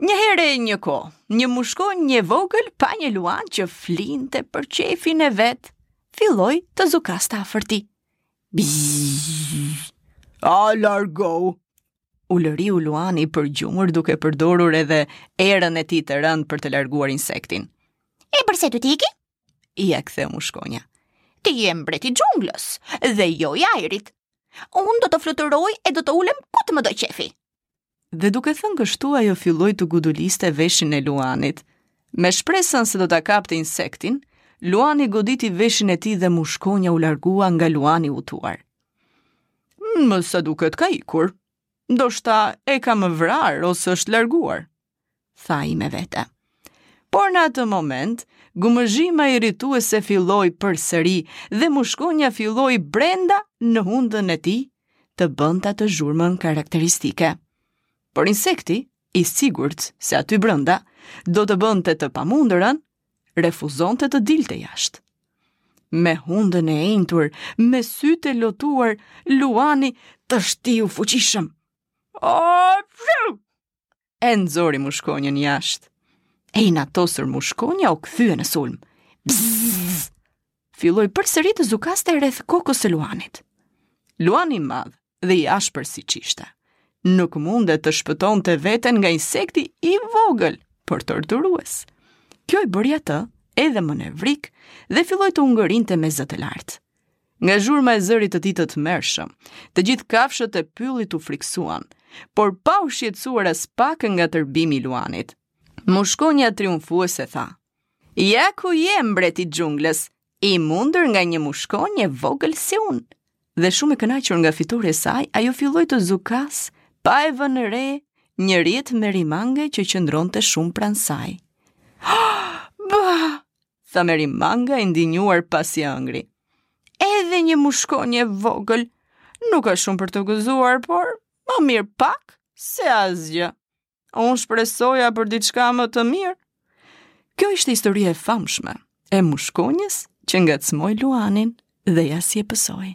Një herë e një kohë, një mushkonjë e vogël pa një luan që flinte për qejfin e vet, filloi të zukaste afër tij. Bzzz! Largohu! Ulëriu luani i përgjumur duke përdorur edhe erën e tij të rëndë për të larguar insektin. E përse të iki? Ia ktheu mushkonja. Ti je mbreti i xhunglës dhe jo i ajrit. Unë do të fluturoj e do të ulem ku të më do qejfi. Dhe duke thënë kështu ajo filloi të guduliste veshin e Luanit. Me shpresën se do ta kapte insektin, Luani goditi veshin e tij dhe mushkonja u largua nga Luani i hutuar. Me sa duket ka ikur. Ndoshta e kam vrarë ose është larguar, tha ai me vete. Por në atë moment, gumëzhima irrituese filloi përsëri dhe mushkonja filloi brenda në hundën e tij të bënte atë zhurmën karakteristike. Por insekti, i sigurt se aty brenda, do të bënte të pamundurën, refuzonte të dilte jashtë. Me hundën e ënjtur, me sytë e lotuar, luani teshtiu fuqishëm. O, pshu! E nxori mushkonjën jashtë. E inatosur mushkonja u kthye në sulm. Bzzz! Filloi përsëri të zukaste rreth kokës së luanit. Luani i madh dhe i ashpër siç ishte, nuk mundte të shpëtonte veten nga insekti i vogël, por torturues. Kjo e bëri atë edhe më nevrik dhe filloi të hungërinte me zë të lartë. Nga zhurma e zërit të tij të tmerrshëm, të gjithë kafshët e pyllit u friksuan, por pa u shqetësuar aspak nga tërbimi i Luanit. Mushkonja triumfuese tha: "Ja ku je mbret i xhunglës, i mundur nga një mushkonjë e vogël si unë." Dhe shumë e kënaqur nga fitorja e saj, ajo filloi të zukasë pa e vënë re një rjetë merimange që qëndronte shumë pranë saj. Ah, bah! tha merimanga e indinjuar pasi e hëngri. Edhe një mushkonjë e vogël, nuk është shumë për t'u gëzuar, por më mirë pak se asgjë. Unë shpresoja për diçka më të mirë. Kjo ishte historia e famshme e mushkonjës që ngacmoi Luanin dhe ja si e pësoi.